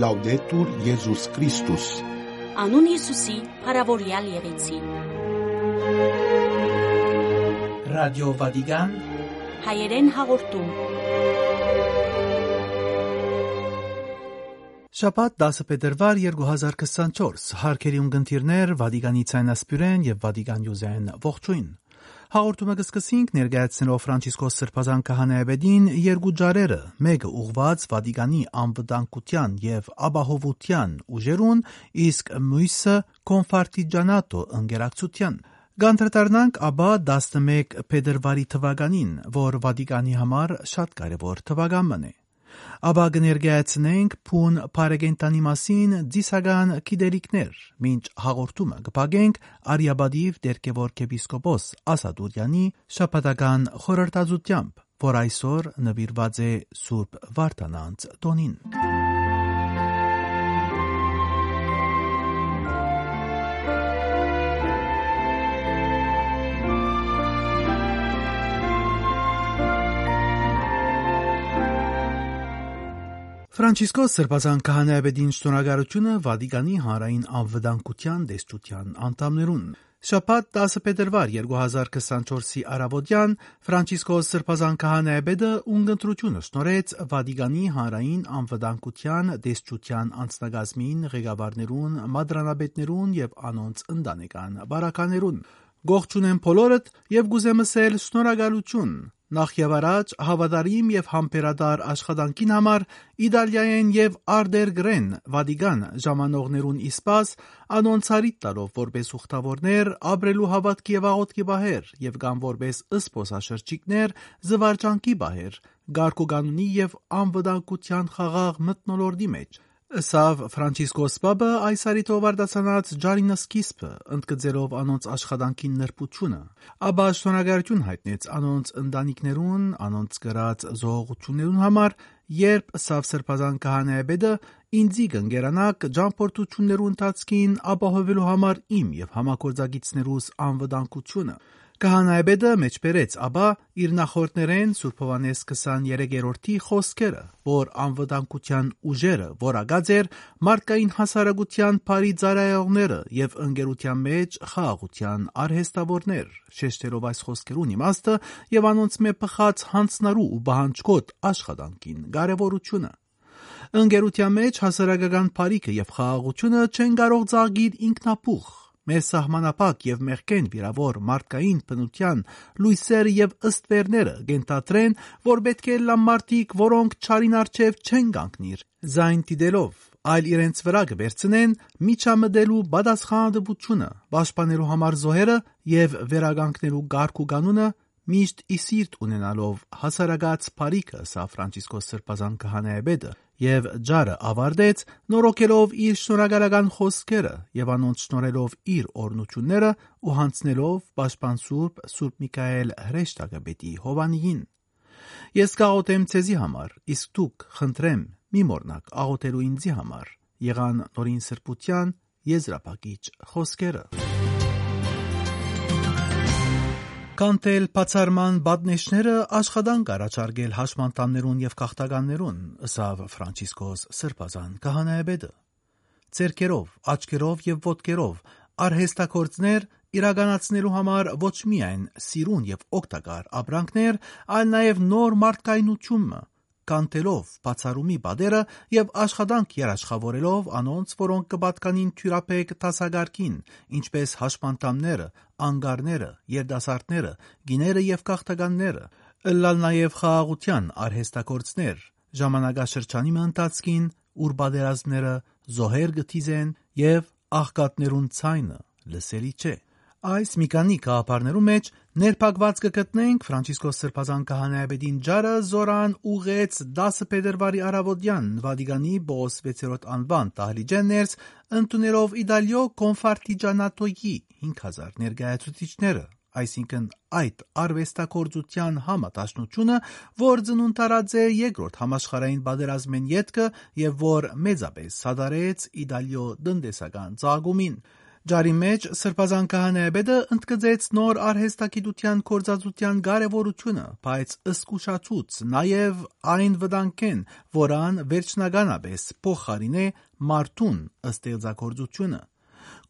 Լաուդետուր Եզուս Քրիստոս Անուն Հիսուսի, հարավորյալ եղեցի։ Ռադիո Վատիկան Հայերեն հաղորդում։ Շաբաթ 10 փետրվար 2024 Հարկերի ունգընթիրներ Վատիկանի ցայնասպյուրեն եւ Վատիկան յուզեն ողջույն Հաղորդումը կսկսենք ներկայացնելով Ֆրանցիսկոս Սրբազան քահանայապետին երկու ջարերը, մեկը ուղված Վատիկանի անվտանգության եւ ապահովության ուժերուն, իսկ մյուսը Կոնֆարտիջանատո ընկերակցության։ Գանտրտարնանք ապա 11 փետրվարի թվականին, որ Վատիկանի համար շատ կարևոր թվական է։ Աբա կներկայացնենք փուն Փարեգենտանի մասին դիսական գիտելիքներ, մինչ հաղորդումը կփակենք Արիաբադիվ Տերկևոր կեպիսկոպոս Ասադուրյանի շապատական խորհրդածությամբ, որ այսօր նվիրված է Սուրբ Վարդանանց տոնին։ Ֆրանցիսկոս Սրբազան քահանայապետին շնորհակալությունը Վատիկանի հանրային անվտանգության դեսչության անդամներուն։ Շաբաթ 10 փետրվար 2024-ի արավոտյան Ֆրանցիսկոս Սրբազան քահանայապետը ունգընտրությունը շնորհեց Վատիկանի հանրային անվտանգության դեսչության անձնագազմին ղեկավարներուն, մադրանաբետներուն եւ անոնց ընտանեկան բարականերուն։ Գողջունեմ բոլորդ եւ գուզեմ ասել շնորհակալություն Նախ եւ առաջ հավատարիմ եւ համբերատար աշխատանքին համար Իտալիայեն եւ արտերգրեն Վատիկան ժամանողներուն իսպաս անոնց հարիտ տալով որպես ուխտավորներ ապրելու հավատքի եւ աղոթքի բահեր եւ կամ որպես ըսպոսաշրջիկներ զվարճանքի բահեր գարկուգանունի եւ անվտանգության խաղաղ մտնոլորտի մեջ Սավ Ֆրանցիսկոս Պապը այս արիտով արդացանած ջարինը սկիզբը, ընդգծելով անոնց աշխատանքին նրբությունը, ապա շնորհակալություն հայտնեց անոնց ընտանիքներուն, անոնց գրած զողողություններուն համար, երբ Սավ Սրբազան քահանայապետը ինձի կընկերանակ ջամփորդություններու ընթացքին ապահովելու համար իմ եւ համագործակիցներուս անվտանգությունը Կահանայապետը մեջբերեց ապա իր նախորդներեն Սուրբ Հովանես 23-րդի խոսքերը, որ անվտանգության ուժերը որակած էր մարդկային հասարակության բարի ծառայողները եւ ընկերության մեջ խաղաղության արհեստավորներ, շեշտելով այս խոսքերուն իմաստը եւ անոնց մե փխած հանցնարու ու բահանջկոտ աշխատանքին կարեւորությունը Ընկերության մեջ հասարակական բարիքը եւ խաղաղությունը չեն կարող ծաղկիր ինքնապուխ մեր սահմանապակ եւ մեղքեն վիրավոր մարդկային բնության լույսերը եւ ըստվերները գենտատրեն, որ պետք է լամարտիկ, որոնք ճարին արչեւ չեն կանգնիր, զայն դիտելով այլ իրենց վրա կբերցնեն միջամդելու բադասխանատվությունը, պաշտպանելու համար զոհերը եւ վերագանքնելու գարկ ու կանոնը միշտ իսիրտ ունենալով հասարակած բարիքը սա Ֆրանցիսկոս Սրբազան քահանայապետը եւ ջարը ավարտեց նորոգելով իր շնորհակալական խոսքերը եւ անոնց շնորհելով իր օրնությունները ու հանցնելով պաշտպան Սուրբ Սուրբ Միքայել հրեշտակապետի Հովանիին Ես կաղոթեմ ցեզի համար իսկ դուք խնդրեմ մի մորնակ աղոթելու ինձի համար եղան նորին սրբության եզրափակիչ խոսքերը Կանտել բացարման բադնեշները աշխատանք առաջարկել հաշմանդամներուն եւ քաղաքականներուն, ըսավ Ֆրանցիսկոս Սրբազան քահանայապետը։ Ձերքերով, աչքերով եւ ոտքերով արհեստակորցներ իրականացնելու համար ոչ միայն սիրուն եւ օգտակար ապրանքներ, այլ նաեւ նոր մարդկայնությունը կանտելով բացարումի բادرը եւ աշխատանք երաշխավորելով անոնց, որոնք կբատկանին թյուրապետ տասագարքին, ինչպես հաշմանդամները, անգարները, երդասարտները, գիները եւ կախտականները, ըլլալ նաեւ խաղաղության արհեստագործներ, ժամանակաշրջանի մտածքին ուր բادرազմները զոհեր գտիզեն եւ աղքատներուն ցայնը լսելի չէ։ Այս մի քանի գաղափարներու մեջ ներփակված կգտնենք Ֆրանցիսկոս Սրբազան քահանայապետին ջարը զորան ուղեց 10 փետրվարի արավոտյան Վատիկանի Բոս 6-րդ անվան տահլիջեններս ընդուներով Իտալիո Կոնֆարտիջանատոյի 5000 ներկայացուցիչները այսինքն այդ արվեստակորձության համատաշնությունը, որ ծնունդարած է երկրորդ համաշխարհային պատերազմեն յետքը եւ որ մեծապես սադարեց Իտալիո տնտեսական ծագումին։ Ջարի մեջ Սրբազան քահանայապետը ընդգծեց նոր արհեստագիտության կորզածության կարևորությունը, բայց ըսկուշացուց նաև այն վտանգեն, որան վերջնականապես փոխարինե մարդուն ստեղծագործությունը։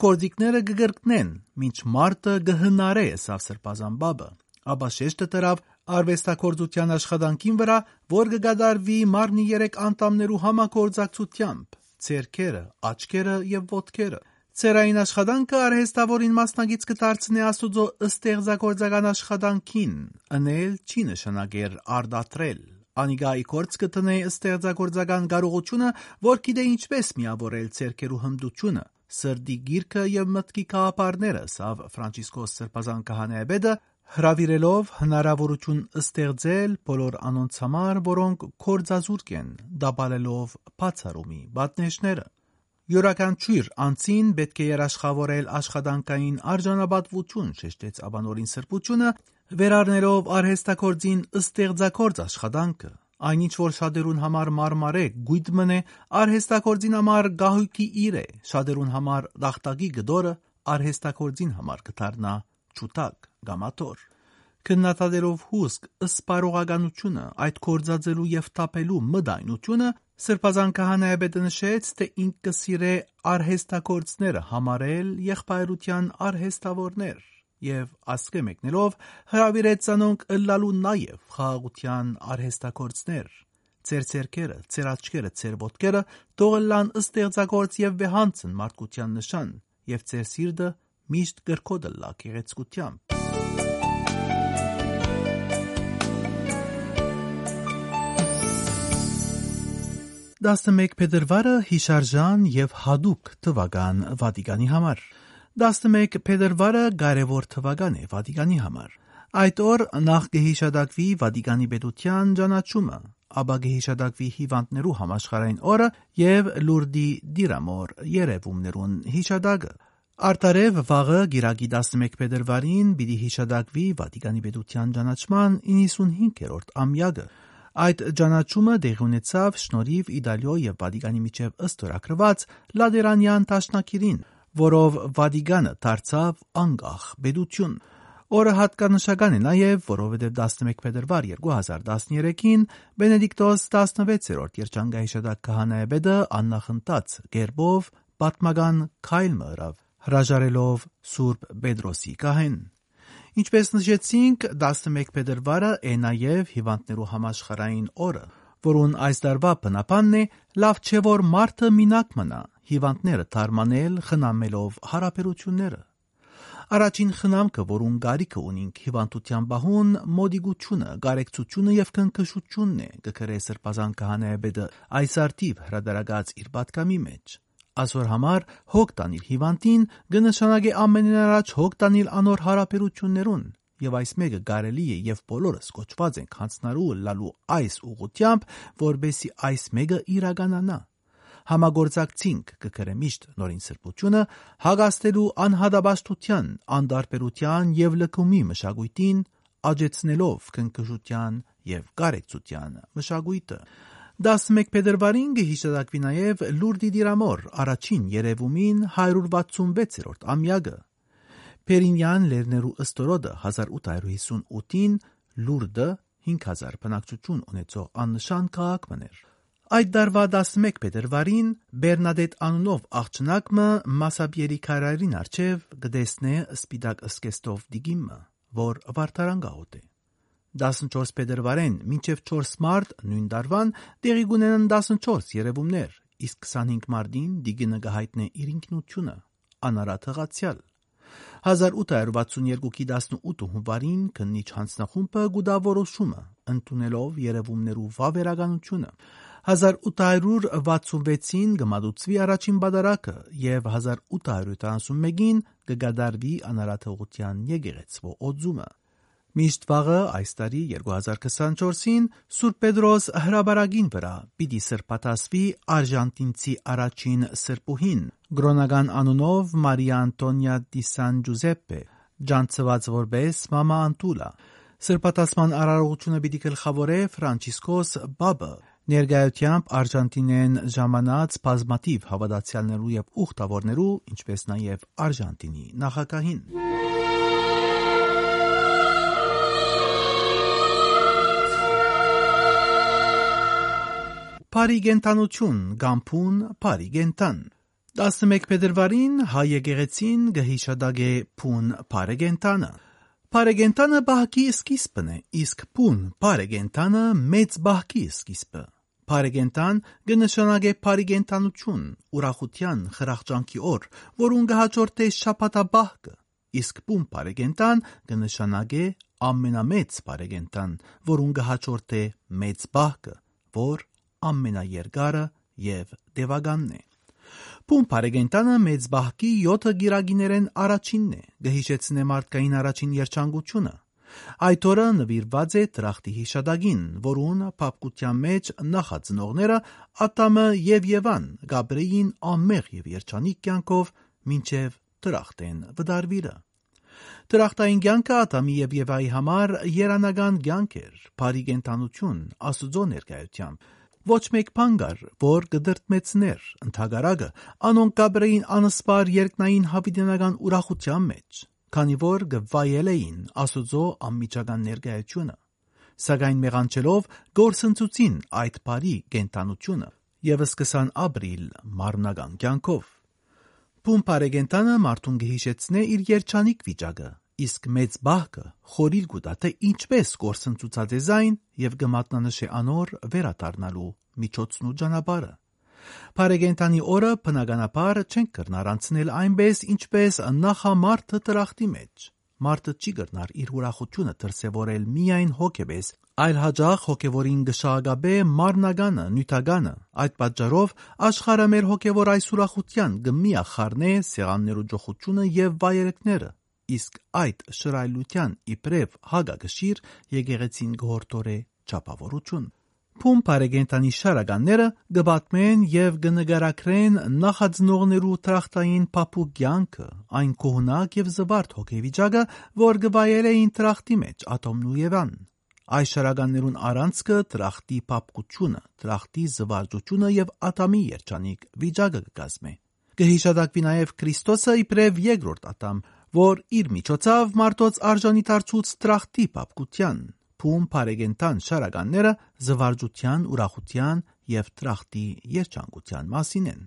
Կորձիկները կգրկնեն, մինչ մարդը կհնարե սավ սրբազան բաբը, ապա շեշտը տրավ արվեստագործության աշխատանքին վրա, որ կգադարվի մարմնի երեք անդամներու համագործակցությամբ՝ ձեռքերը, աչքերը եւ ոտքերը։ Ցերային աշխատանքը արհեստավորին մասնագից կդարձնի Աստուծո ստեղծագործական աշխատանքին, ընել չի նշանակեր արդատրել։ Անիգա իքորց կտնե ստեղծագործական կարողությունը, որ գիտե ինչպես միավորել ցերկերու հմդությունը, սրդի գիրքը եւ մտքի կաղապարները, սավ Ֆրանցիսկոս Սրբազան քահանայապետը հրավիրելով հնարավորություն ստեղծել բոլոր անոնց համար, որոնք կորձազուրկ են, դաբալելով բացառումի պատնեշները։ Յուրաքանչյուր անձին պետք է երաշխավորել աշխատանքային արժանապատվություն, շեշտեց Աբանորին սրբությունը, վերառնելով արհեստագործին ստեղծագործ աշխատանքը։ Այնինչ որ շատերուն համար մարմար է, գույտ մնե, արհեստագործին համար գահույքի իր է, շատերուն համար դախտակի գդորը արհեստագործին համար կդառնա ճուտակ գամատոր։ Քննադատելով հուսք ըսպարողականությունը, այդ կորձածելու եւ տապելու մդայնությունը, Սրբազան քահանայապետը նշեց, թե ինք կսիրե արհեստագործները համարել եղբայրության արհեստավորներ եւ ասկե մեկնելով հրավիրեց ցանոնք ըլլալու նաեւ խաղաղության արհեստագործներ։ Ձեր ցերկերը, ձեր աչքերը, ձեր ոտքերը թողլան ստեղծագործ եւ վեհանցն մարդկության նշան եւ ձեր սիրտը միշտ գրկոդը լա գեղեցկությամբ։ 11 փետրվարը հիշարժան եւ հadouk թվական Վատիկանի համար։ 11 փետրվարը կարևոր թվական է Վատիկանի համար։ Այդ օր նախ կհիշադակվի Վատիկանի պետության ճանաչումը, ապա կհիշադակվի հիվանդներու համաշխարհային օրը եւ Լուրդի Դիրամոր երևումներուն հիշադակը։ Արտարև վաղը Գիրակի 11 փետրվարին պիտի հիշադակվի Վատիկանի պետության ճանաչման 95-րդ ամյակը։ Այդ ճանաչումը տեղի ունեցավ շնորհիվ Իտալիո եւ Վատիկանի միջև ըստորակրված Լադերանյան տաշնակիրին, որով Վատիկանը դարձավ անկախ պետություն։ Օրը հատկանշական է նաև, որովհետև 11 փետրվար 2013-ին Բենեդիկտոս 16-րդ երջանկահիշադակ քահանայապետը աննախընթաց գերբով պատմական քայլ մըրավ, հրաժարելով Սուրբ Պետրոսի կահեն։ Ինչպես նշեցինք, 11 փետրվարը է նաև հիվանդներու համաշխարային օրը, որուն այս տարվա բնապանն է լավ չէ որ մարդը մինակ մնա, հիվանդները թարմանել խնամելով հարաբերությունները։ Առաջին խնամքը, որուն գարիքը ունինք հիվանդության բահուն մոդիգությունը, գարեկցությունը եւ քնքշությունն է, գկրե սրբազան քահանայապետը այս արտիվ հրադարագած իր պատկամի մեջ։ Այսօր համար հոգ տանիլ հիվանդին կնշանակե ամենին առաջ հոգ տանիլ անոր հարաբերություններուն, եւ այս մեկը կարելի է եւ բոլորս կոչված ենք հանցնարու լալու այս ուղությամբ, որբեսի այս մեկը իրականանա համագործակցինք կգրե միշտ նորին սրբությունը հագաստելու անհադաբաստության, անդարբերության եւ լքումի մշակույթին, աջեցնելով քնքշության եւ կարեկցության մշակույթը։ 11 փետրվարին կհիշատակվի նաև Լուրդի Դիրամոր առաջին երևումին 166-րդ ամյակը։ Պերինյան Լերներու ըստորոդը 1858-ին Լուրդը 5000 բնակչություն ունեցող աննշան քաղաք մներ։ Այդ դարվա 11 փետրվարին Բերնադետ անունով աղջնակը Մասաբիերի քարարին արչև գտեսնե սպիտակ սկեստով դիգիմը, որ վարդարան գաղութ է։ 14 փետրվարեն մինչև 4 մարտ նույն դարվան տեղի կունենան 14 երևումներ, իսկ 25 մարտին դիգինը կհայտնե իր ինքնությունը անարատ հղացյալ 1862-ի 18 հունվարին քննիչ հանձնախումբը գուդավորոշումը ընդունելով երևումներու վավերականությունը 1866-ին գմադուցվի առաջին բադարակը եւ 1871-ին կգադարվի անարաթողության եկեղեցվո օձումը։ Միշտ վաղը այս տարի 2024-ին Սուրբ Պետրոս հրաբարագին վրա պիտի սրբատասվի արժանտինցի առաջին սրբուհին, գրոնական անունով Մարիա Անտոնիա դի Սան Ջուզեպպե, ջանցված որպես Մամա Անտուլա։ Սրբատասման արարողությունը պիտի գլխավորե Ֆրանցիսկոս Բաբը, Ներկայությամբ Արժանտինեն ժամանած բազմաթիվ հավատացյալներու եւ ուխտավորներու, ինչպես նաեւ Արժանտինի նախագահին։ Փարիգենտանություն գամփուն Փարիգենտան 11 փետրվարին հայ եկեղեցին գհիշադագե փուն Փարեգենտանը Փարեգենտանը բահքի սկիզբն է, իսկ փուն Փարեգենտանը մեծ բահքի սկիզբը։ Փարեգենտան կնշանակե փարիգենտանություն, ուրախության, խրախճանքի օր, որուն կհաջորդե շապատաբահկը, իսկ փուն Փարեգենտան կնշանակե ամենամեծ Փարեգենտան, որուն կհաջորդե մեծ բահկը, որ ամենաերկարը եւ դեվագանն է։ Փուն Փարեգենտանը մեծ բահքի 7 գիրագիներեն առաջինն է, գհիշեցնե մարդկային առաջին երջանկությունը։ Այդ օրը նվիրված է տրախտի հիշադակին, որուն փապկության մեջ նախածնողները Ատամը եւ Եվան Գաբրեին ամեղ եւ երջանիկ կյանքով մինչեւ տրախտեն վդարվիրը։ Տրախտային կյանքը Ատամի եւ Եվայի համար երանական կյանք էր, բարի կենթանություն, Աստուծո ներկայությամբ ոչ մեկ բան կար, որ կդրտմեցներ ընդհակարակը անոնք Գաբրեին անսպար երկնային հավիտենական ուրախության մեջ, քանի որ գվայել էին Աստուծո անմիջական ներկայությունը, սակայն մեղանչելով գործընծուցին այդ բարի կենտանությունը եւ սկսան ապրիլ մարմնական կյանքով։ Փումփարեգենտանը մարդուն կհիշեցնե իր երջանիկ վիճակը, իսկ մեծ բահկը խորիլ գուտա թե ինչպես գործընծուցած է զայն եւ կմատնանշե անոր վերադառնալու միջոցն ու ճանապարհը։ Փարեգենտանի օրը բնականաբար չենք կրնար անցնել այնպես, ինչպես նախամարտը տրախտի մեջ։ Մարդը չի կրնար իր ուրախությունը դրսևորել միայն հոգեպես, այլ հաջող հոգևորին գշագաբե մարնագանը, նյութագանը։ Այդ պատճառով աշխարհը մեր հոգևոր այս ուրախության գմիախառնե սեղաններու ջոխությունը եւ վայրեկները, իսկ այդ շրայլության իբրև հագագշիր եկեղեցին գորտորե ճապավորություն։ Փում բարեգենտանի շարականները գբատմեն եւ գնգարակրեն նախածնողներու տրախտային փափուկ կյանքը, այն կողնակ եւ զվարթ հոգեվիճակը, որ գվայել էին տրախտի մեջ ատոմն ու Եվան։ Այս շարականներուն առանցքը տրախտի փափկությունը, տրախտի զվարճությունը եւ ատամի երջանիկ վիճակը կկազմե։ Կհիշադակվի նաեւ Քրիստոսը իբրև երկրորդ ատամ, որ իր միջոցով մարդոց արժանի դարձուց տրախտի փափկության փում բարեգենտան շարականները զվարճության, ուրախության եւ տրախտի երջանկության մասին են։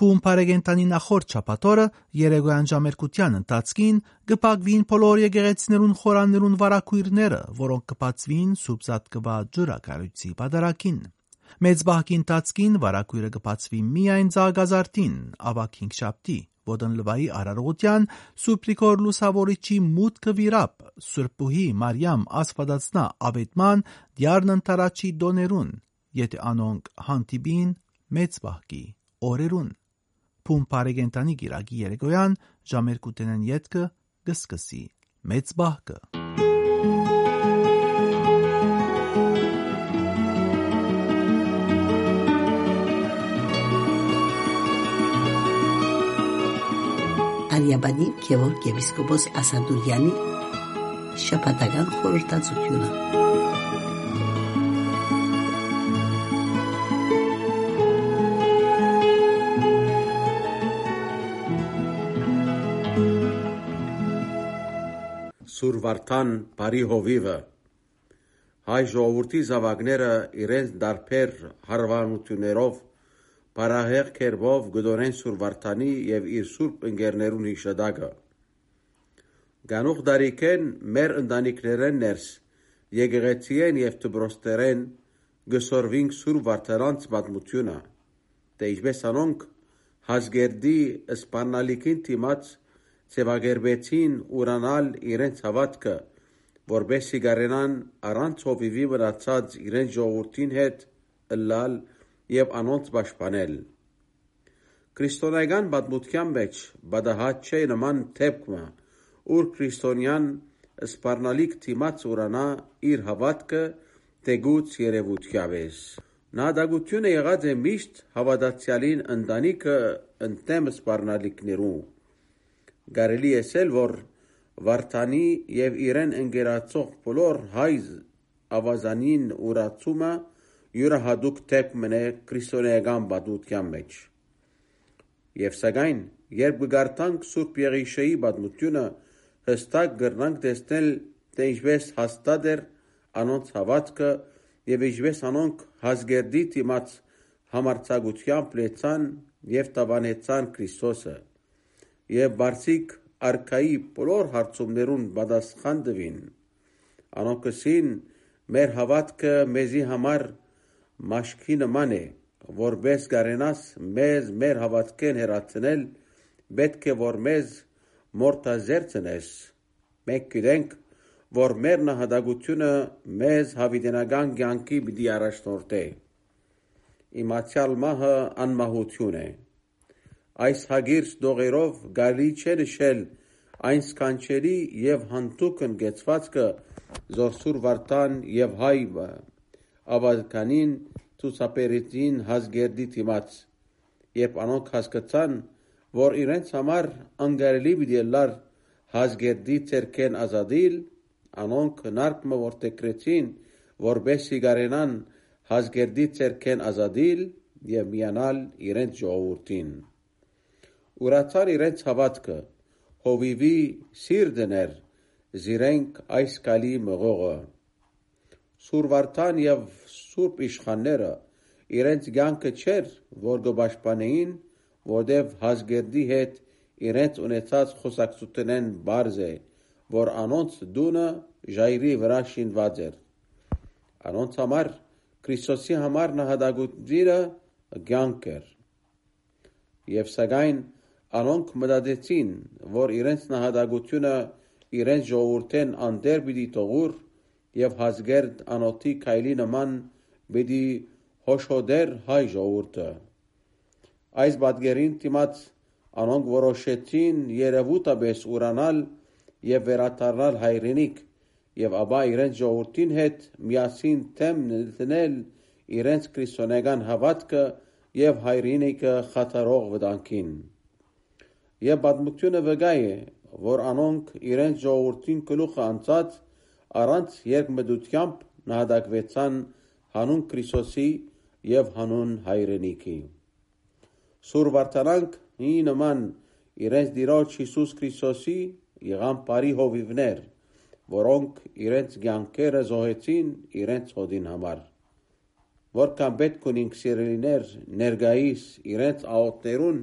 Փում բարեգենտանի նախորդ շաբաթօրը երեգոյան ժամերկության ընթացքին գպակվին բոլոր եկեղեցիներուն խորաններուն վարակույրները, որոնք կբացվին սուբզատկվա ջրակարույցի պատարակին։ Մեծ բահքի ընթացքին վարակույրը կբացվի միայն ցաղգազարտին, ավակ 5 շաբթի, Ոդնլվայի արարողության Սուպրիկոր լուսավորիչի մուտքը վիրապ Սուրբուհի Մարիամ Ասպադացնա ավետման դյարն ընտարաչի դոներուն, եթե անոնք հանդիպին մեծ բահկի օրերուն։ Փում բարեգենտանի գիրագի երեկոյան ժամերկուտենեն յետքը գսկսի մեծ բահկը։ Արիաբանի Գևորգ եպիսկոպոս Ասադուրյանի շաբաթական խորհրդածությունը։ Սուրվարթան բարի հովիվը հայ ժողովրդի զավակները իրենց դարբեր հարվանություններով Բարահեղ կերվով գդորեն Սուրվարթանի եւ իր սուրբ ընկերներուն հիշադակը։ Գանուխ դարիքեն մեր ընտանիքներեն ներս եկեղեցիեն եւ դբրոստերեն գսորվինք Սուրբ Վարդարանց պատմությունը։ Դե ինչպես անոնք հազգերդի սպանալիքին թիմած ծևագերբեցին ուրանալ իրենց հավատքը, որբեսի գարենան առանց հովիվի մնացած իրենց ժողովրդին հետ ըլլալ եւ անոնց պաշտպանել։ Քրիստոնեական պատմության մեջ բադահատ չէ նման թեփքը, ուր քրիստոնյան սպառնալիք թիմած ուրանա իր հավատքը դեգուց երևությավես։ Նա դագությունը եղած է միշտ հավատացյալին ընտանիքը ընդեմ սպառնալիքներու։ Գարելի էսել, որ Վարդանի եւ իրեն ընկերացող բոլոր հայ ավազանին ուրացումը յուրահատուկ դեպք մնե քրիստոնեական պատմության մեջ։ Եվ սակայն, երբ կգարտանք Սուրբ Եղիշեի պատմությունը, հստակ կրնանք տեսնել, թե ինչպես հաստատ էր անոնց հավատքը եւ ինչպես անոնք հազգերդի դիմաց համարցակությամբ լեցան եւ տավանեցան Քրիստոսը եւ բարձիկ արքայի բոլոր հարցումներուն պատասխան տվին անոնքսին մեր հավատքը մեզի համար մաշկի նման է որբես գարենաս մեզ մեր հավատքեն հերացնել պետք է որ մեզ մորտազերծնես մենք գիտենք որ մեր նահատակությունը մեզ հավիտենական կյանքի պիտի առաջնորդե իմացյալ մահը անմահություն է այս հագիր դողերով գալի չէ նշել այն սկանչերի եւ հանդուկն գեցվածքը զորսուր վարտան եւ հայը ավազկանին ցուսապերեցին հազգերդի դիմաց երբ անոնք հասկացան որ իրենց համար անգարելի պիտի լար հազգերդի ցերկեն ազատիլ անոնք նարկմը որտեքրեցին որբեսի գարենան հազգերդի ցերկեն ազատիլ եւ միանալ իրենց ժողովրդին ուրացար իրենց հավատքը. Հովիվի սիրտներ զիրենք այս կալի մղողը Սուրվարտան եւ Սուրբ իշխանները իրենց ցանկը չէր որ գբաշխանեին որտեվ հազգերդի հետ իրենց ունեցած խոսակցությունեն բարձ է որ անոնց դունը ժայռի վրա շինված էր անոնց համար Քրիստոսի համար նահատակությունը ցանկ էր եւ սակայն Անոնք մտածեցին, որ իրենց նահատակությունը իրենց ժողովրդեն անդեր պիտի թողուր եւ հազգերդ անոթի քայլի նման բիդի հոշոդեր հայ ժողովուրդը այս բադգերին դիմաց անոնք որոշեցին երևույթաբես ուրանալ եւ վերադառնալ հայրենիք եւ ապա իրենց ժողովրդին հետ միասին թեմնել իրենց քրիստոնեական հավատքը եւ հայրենիքը խաթարող վտանգին եւ բադմությունը վկայ է որ անոնք իրենց ժողովրդին գլուխ անցած առանց երկմտությամբ նահատակվեցան հանուն Քրիստոսի եւ հանուն հայրենիքի։ Սուր վարտանանք ի նման իրենց դիրոջ Հիսուս Քրիստոսի եղան բարի հովիվներ, որոնք իրենց ցանկերը զոհեցին իրենց հոդին համար։ Որքան պետք ունենք սիրելիներ ներգայիս իրենց աղոտներուն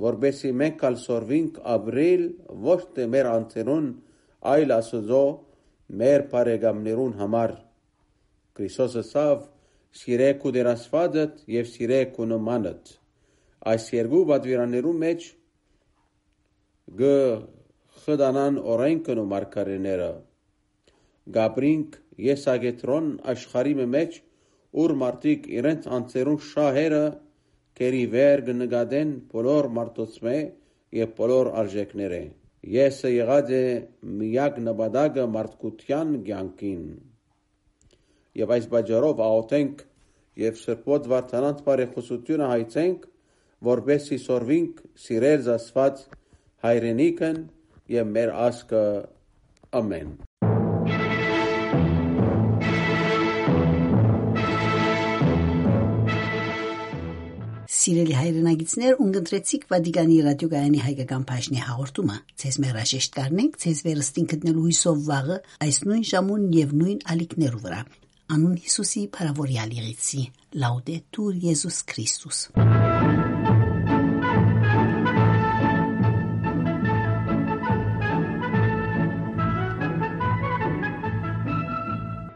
որբեսի մենք ալ սորվինք ապրել ոչ թե մեր անձերուն, այլ Աստծո մեր բարեկամներուն համար Քրիստոսը ցավ սիրեք ու դերասվածդ եւ սիրեք ու նմանդ այս երկու պատվիրաններու մեջ գ խդանան օրենքն ու մարգարեները գաբրինք եսագետրոն աշխարի մեջ ուր մարդիկ իրենց անձերուն շահերը կերի վեր գնգադեն բոլոր մարդոցմե եւ բոլոր արժեքները Եսը եղած է միակ նպատակը մարդկության կյանքին։ Եվ այս բաժարով աղոթենք եւ սրբոտ վարդանանց բարեխոսությունը հայցենք, որբեսի սորվինք սիրել զասված հայրենիքն եւ մեր ասկը ամեն Սիրելի հայրենագիտներ, ունգընտրեցիք Վադիգանի ռադիոգայանի հայկական բաժնի հաղորդումը։ Ցեզ մեր հաշեշտ կարնենք, ցեզ վերստին գտնելու հույսով վաղը այս նույն ժամուն եւ նույն ալիքներու վրա։ Անուն Հիսուսի փարավորյալ եղեցի։ Լաուդետուր Եզուս Քրիստոս։